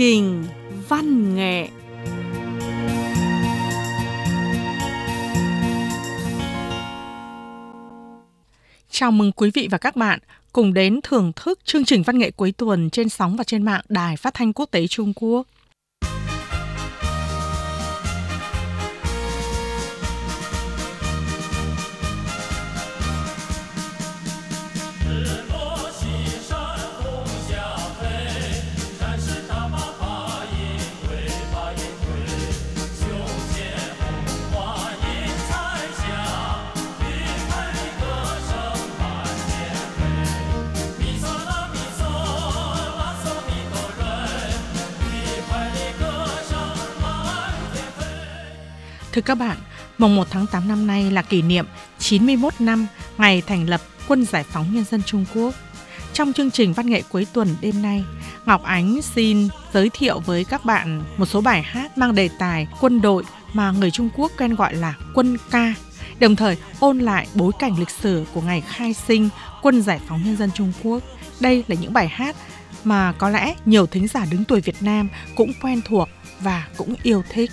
trình văn nghệ Chào mừng quý vị và các bạn cùng đến thưởng thức chương trình văn nghệ cuối tuần trên sóng và trên mạng Đài Phát thanh Quốc tế Trung Quốc. Thưa các bạn, mùng 1 tháng 8 năm nay là kỷ niệm 91 năm ngày thành lập Quân Giải phóng Nhân dân Trung Quốc. Trong chương trình văn nghệ cuối tuần đêm nay, Ngọc Ánh xin giới thiệu với các bạn một số bài hát mang đề tài quân đội mà người Trung Quốc quen gọi là quân ca, đồng thời ôn lại bối cảnh lịch sử của ngày khai sinh Quân Giải phóng Nhân dân Trung Quốc. Đây là những bài hát mà có lẽ nhiều thính giả đứng tuổi Việt Nam cũng quen thuộc và cũng yêu thích.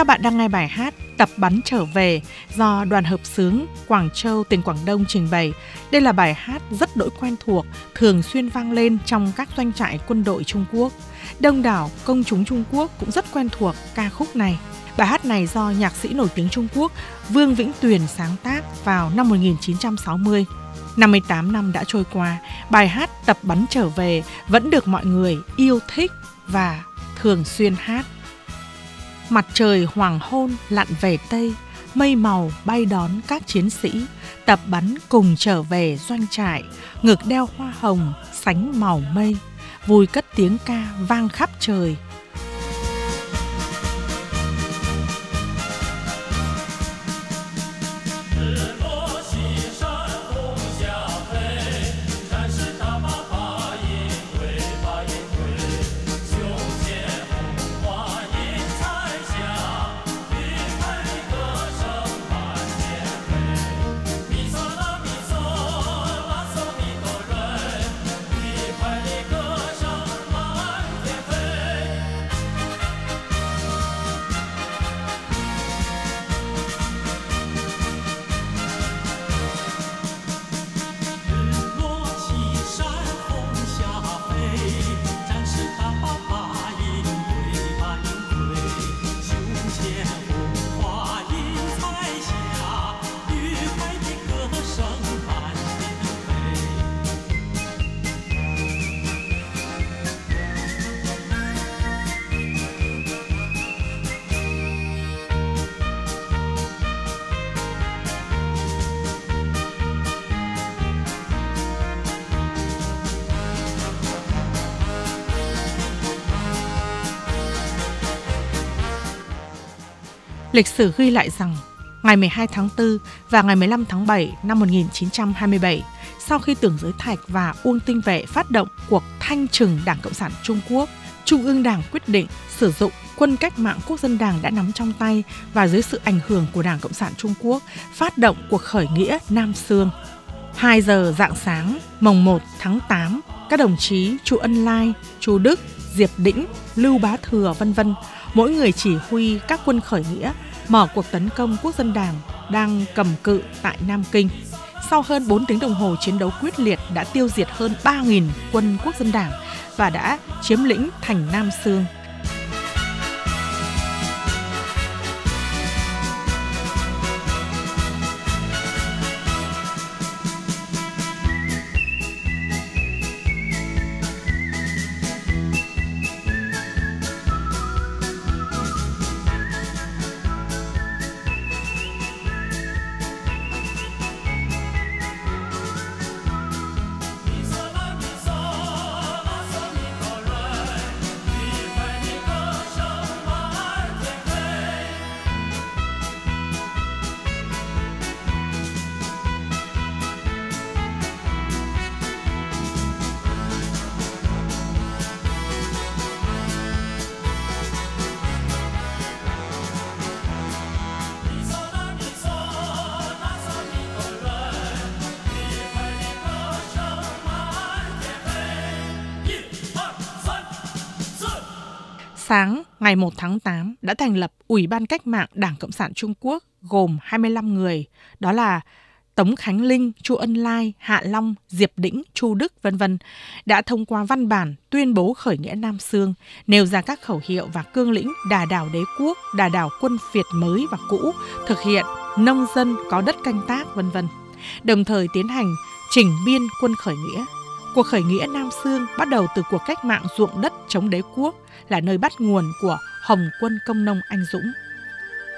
Các bạn đang nghe bài hát Tập bắn trở về do đoàn hợp xướng Quảng Châu, tỉnh Quảng Đông trình bày. Đây là bài hát rất đỗi quen thuộc, thường xuyên vang lên trong các doanh trại quân đội Trung Quốc. Đông đảo công chúng Trung Quốc cũng rất quen thuộc ca khúc này. Bài hát này do nhạc sĩ nổi tiếng Trung Quốc Vương Vĩnh Tuyền sáng tác vào năm 1960. 58 năm đã trôi qua, bài hát Tập bắn trở về vẫn được mọi người yêu thích và thường xuyên hát. Mặt trời hoàng hôn lặn về Tây, mây màu bay đón các chiến sĩ, tập bắn cùng trở về doanh trại, ngực đeo hoa hồng, sánh màu mây, vui cất tiếng ca vang khắp trời, Lịch sử ghi lại rằng ngày 12 tháng 4 và ngày 15 tháng 7 năm 1927, sau khi Tưởng Giới Thạch và Uông Tinh Vệ phát động cuộc thanh trừng Đảng Cộng sản Trung Quốc, Trung ương Đảng quyết định sử dụng quân cách mạng quốc dân đảng đã nắm trong tay và dưới sự ảnh hưởng của Đảng Cộng sản Trung Quốc phát động cuộc khởi nghĩa Nam Sương. 2 giờ dạng sáng, mồng 1 tháng 8, các đồng chí Chu Ân Lai, Chu Đức, Diệp Đĩnh, Lưu Bá Thừa vân vân mỗi người chỉ huy các quân khởi nghĩa mở cuộc tấn công quốc dân đảng đang cầm cự tại Nam Kinh. Sau hơn 4 tiếng đồng hồ chiến đấu quyết liệt đã tiêu diệt hơn 3.000 quân quốc dân đảng và đã chiếm lĩnh thành Nam Sương. Sáng ngày 1 tháng 8 đã thành lập Ủy ban Cách mạng Đảng Cộng sản Trung Quốc gồm 25 người, đó là Tống Khánh Linh, Chu Ân Lai, Hạ Long, Diệp Đĩnh, Chu Đức vân vân đã thông qua văn bản tuyên bố khởi nghĩa Nam Sương, nêu ra các khẩu hiệu và cương lĩnh đà đảo đế quốc, đà đảo quân phiệt mới và cũ, thực hiện nông dân có đất canh tác vân vân. Đồng thời tiến hành chỉnh biên quân khởi nghĩa. Cuộc khởi nghĩa Nam Sương bắt đầu từ cuộc cách mạng ruộng đất chống đế quốc, là nơi bắt nguồn của Hồng quân công nông anh dũng.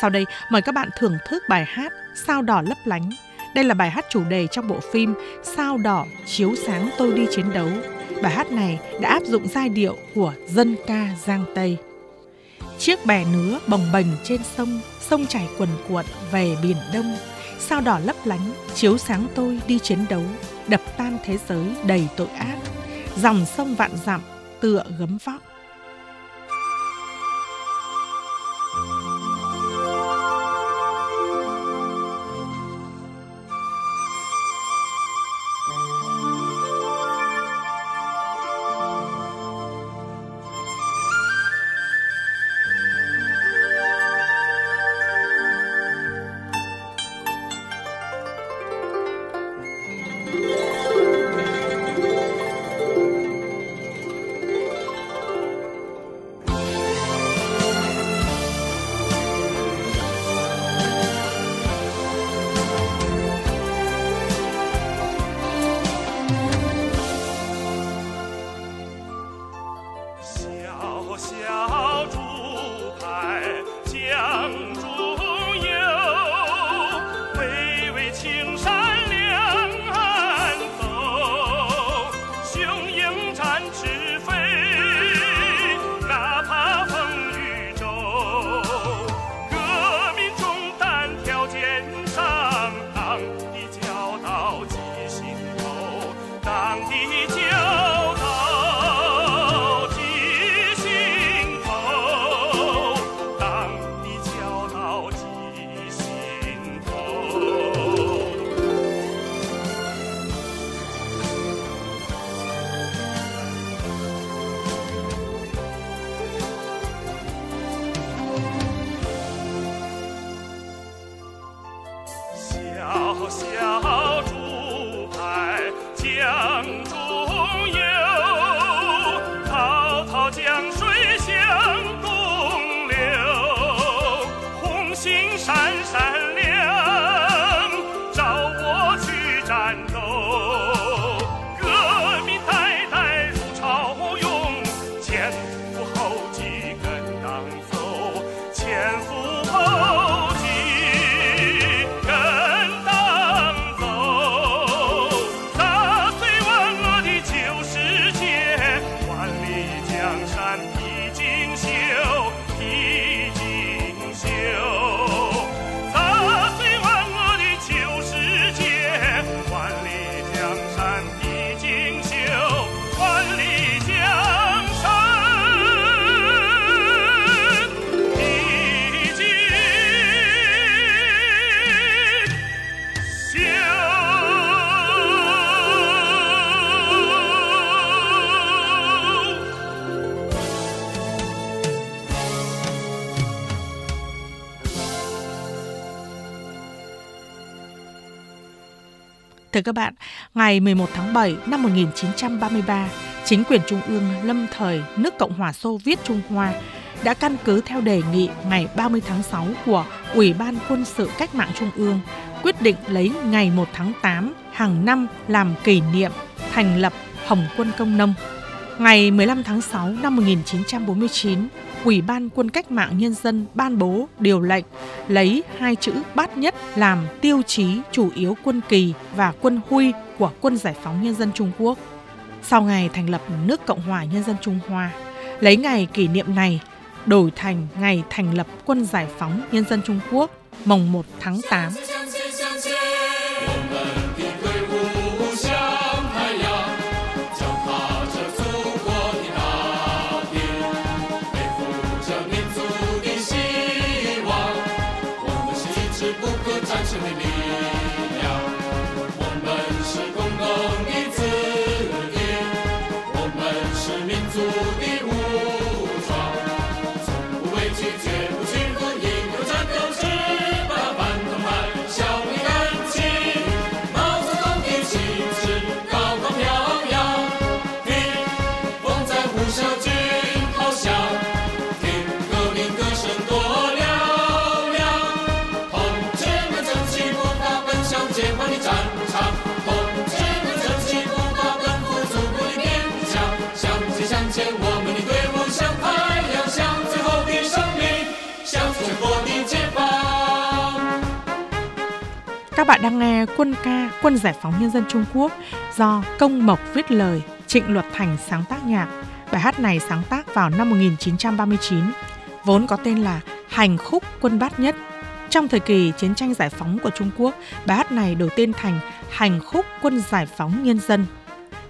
Sau đây, mời các bạn thưởng thức bài hát Sao đỏ lấp lánh đây là bài hát chủ đề trong bộ phim Sao đỏ chiếu sáng tôi đi chiến đấu. Bài hát này đã áp dụng giai điệu của dân ca Giang Tây. Chiếc bè nứa bồng bềnh trên sông, sông chảy quần cuộn về biển Đông. Sao đỏ lấp lánh, chiếu sáng tôi đi chiến đấu, đập tan thế giới đầy tội ác. Dòng sông vạn dặm tựa gấm vóc Thưa các bạn, ngày 11 tháng 7 năm 1933, chính quyền trung ương lâm thời nước Cộng hòa Xô Viết Trung Hoa đã căn cứ theo đề nghị ngày 30 tháng 6 của Ủy ban Quân sự Cách mạng Trung ương quyết định lấy ngày 1 tháng 8 hàng năm làm kỷ niệm thành lập Hồng quân công nông. Ngày 15 tháng 6 năm 1949, Ủy ban Quân cách mạng nhân dân ban bố điều lệnh lấy hai chữ bát nhất làm tiêu chí chủ yếu quân kỳ và quân huy của quân giải phóng nhân dân Trung Quốc. Sau ngày thành lập nước Cộng hòa Nhân dân Trung Hoa, lấy ngày kỷ niệm này đổi thành ngày thành lập quân giải phóng nhân dân Trung Quốc mồng 1 tháng 8 Các bạn đang nghe quân ca Quân Giải phóng Nhân dân Trung Quốc do Công Mộc viết lời, Trịnh Luật Thành sáng tác nhạc. Bài hát này sáng tác vào năm 1939, vốn có tên là Hành khúc quân bát nhất. Trong thời kỳ chiến tranh giải phóng của Trung Quốc, bài hát này đổi tên thành Hành khúc quân giải phóng nhân dân.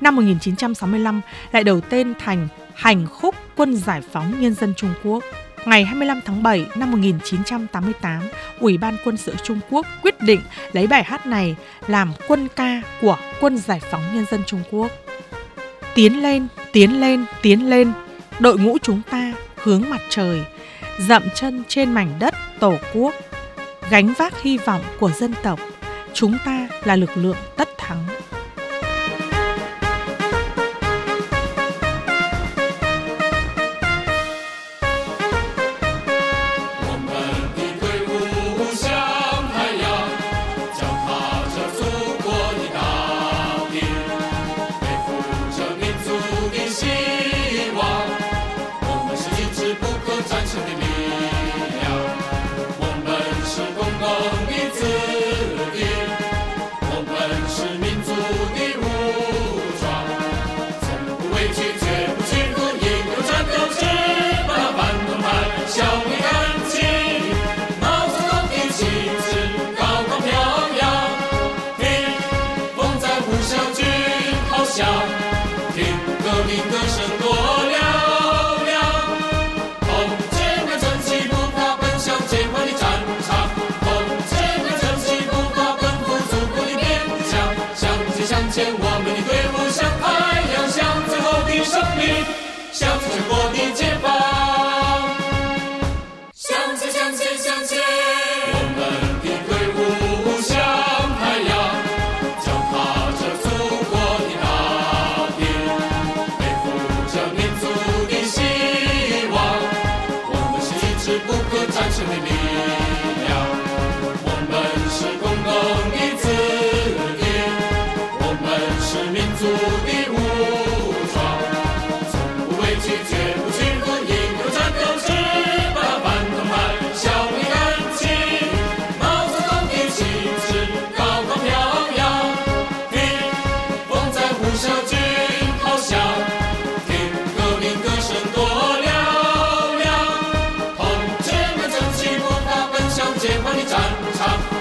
Năm 1965 lại đổi tên thành Hành khúc quân giải phóng nhân dân Trung Quốc. Ngày 25 tháng 7 năm 1988, Ủy ban quân sự Trung Quốc quyết định lấy bài hát này làm quân ca của quân giải phóng nhân dân Trung Quốc. Tiến lên, tiến lên, tiến lên, đội ngũ chúng ta hướng mặt trời, dậm chân trên mảnh đất Tổ quốc, gánh vác hy vọng của dân tộc. Chúng ta là lực lượng tất thắng. Sam,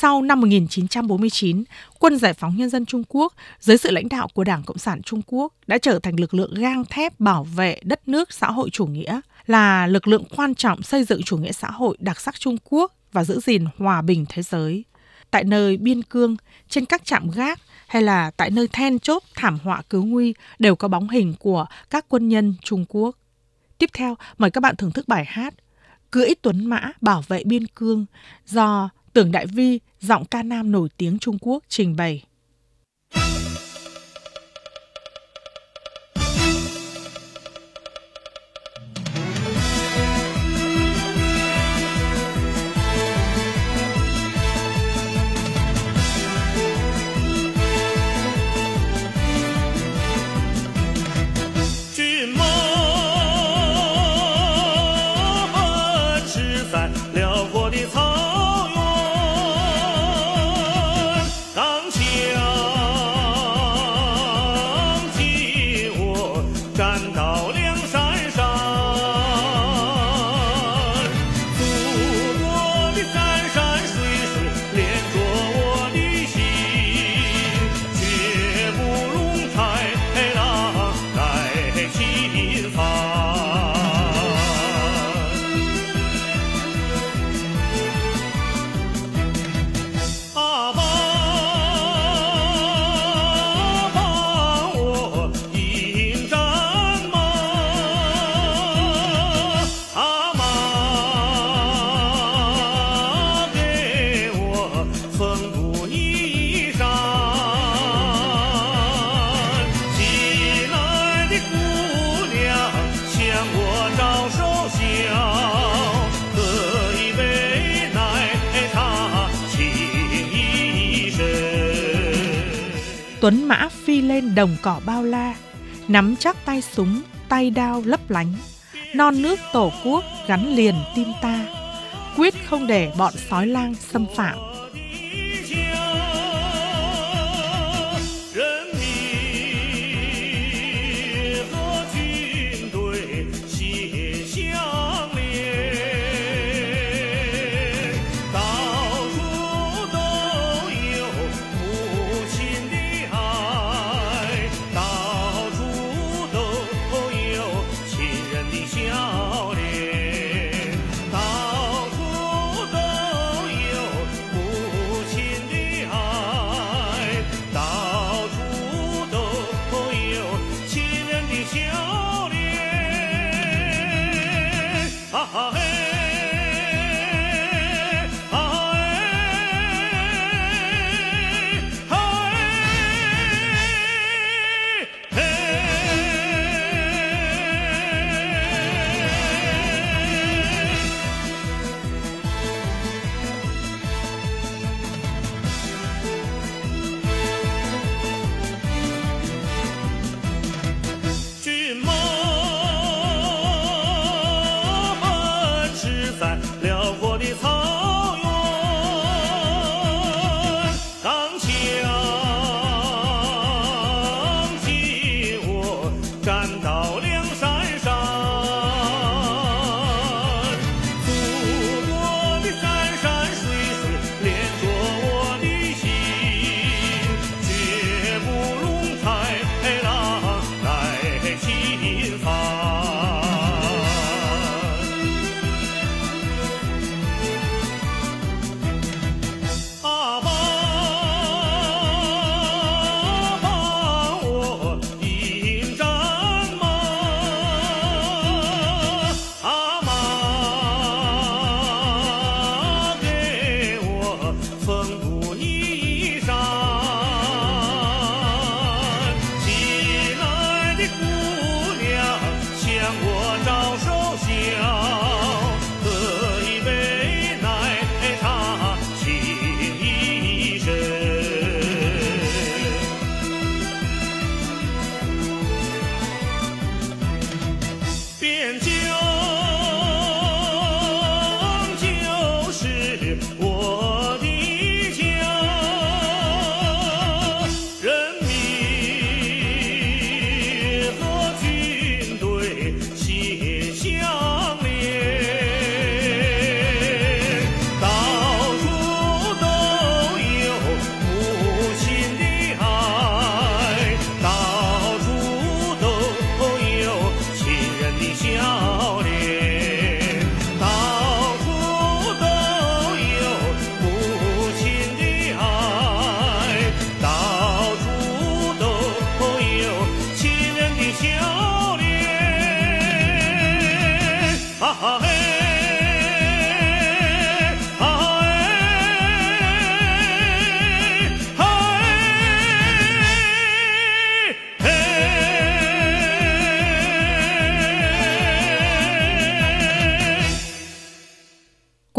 Sau năm 1949, quân giải phóng nhân dân Trung Quốc dưới sự lãnh đạo của Đảng Cộng sản Trung Quốc đã trở thành lực lượng gang thép bảo vệ đất nước xã hội chủ nghĩa, là lực lượng quan trọng xây dựng chủ nghĩa xã hội đặc sắc Trung Quốc và giữ gìn hòa bình thế giới. Tại nơi biên cương, trên các trạm gác hay là tại nơi then chốt thảm họa cứu nguy đều có bóng hình của các quân nhân Trung Quốc. Tiếp theo, mời các bạn thưởng thức bài hát Cưỡi Tuấn Mã bảo vệ biên cương do Tưởng Đại Vi, giọng ca nam nổi tiếng Trung Quốc trình bày. Tuấn mã phi lên đồng cỏ bao la, nắm chắc tay súng, tay đao lấp lánh. Non nước tổ quốc gắn liền tim ta, quyết không để bọn sói lang xâm phạm.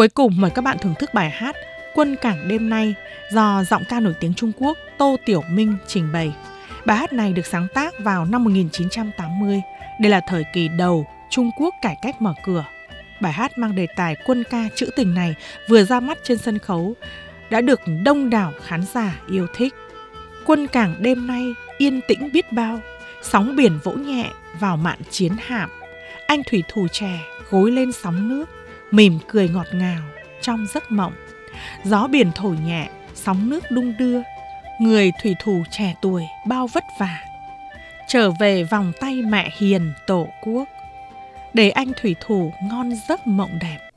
Cuối cùng mời các bạn thưởng thức bài hát Quân cảng đêm nay do giọng ca nổi tiếng Trung Quốc Tô Tiểu Minh trình bày. Bài hát này được sáng tác vào năm 1980. Đây là thời kỳ đầu Trung Quốc cải cách mở cửa. Bài hát mang đề tài quân ca trữ tình này vừa ra mắt trên sân khấu đã được đông đảo khán giả yêu thích. Quân cảng đêm nay yên tĩnh biết bao, sóng biển vỗ nhẹ vào mạn chiến hạm. Anh thủy thủ trẻ gối lên sóng nước, mỉm cười ngọt ngào trong giấc mộng. Gió biển thổi nhẹ, sóng nước đung đưa, người thủy thủ trẻ tuổi bao vất vả. Trở về vòng tay mẹ hiền tổ quốc, để anh thủy thủ ngon giấc mộng đẹp.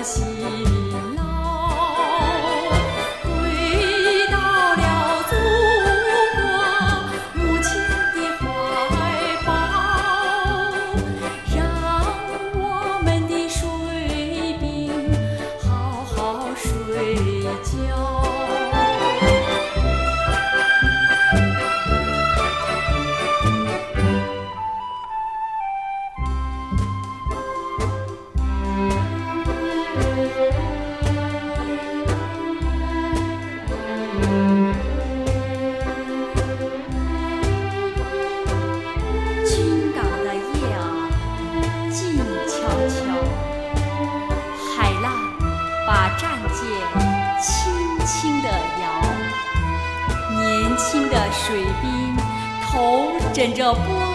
así. 枕着波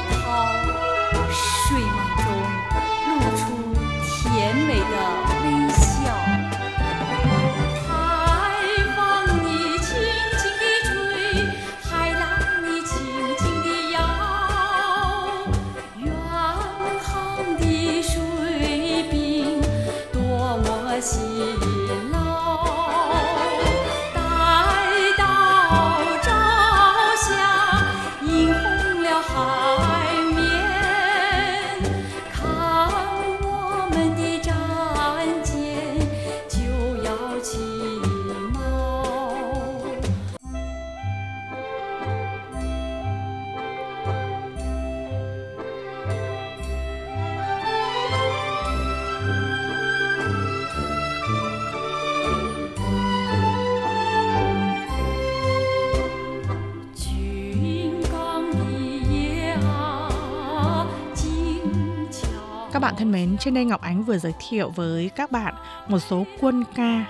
thân mến, trên đây Ngọc Ánh vừa giới thiệu với các bạn một số quân ca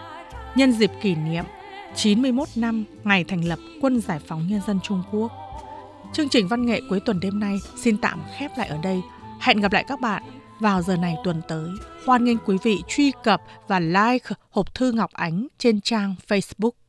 nhân dịp kỷ niệm 91 năm ngày thành lập Quân Giải phóng Nhân dân Trung Quốc. Chương trình văn nghệ cuối tuần đêm nay xin tạm khép lại ở đây. Hẹn gặp lại các bạn vào giờ này tuần tới. Hoan nghênh quý vị truy cập và like hộp thư Ngọc Ánh trên trang Facebook.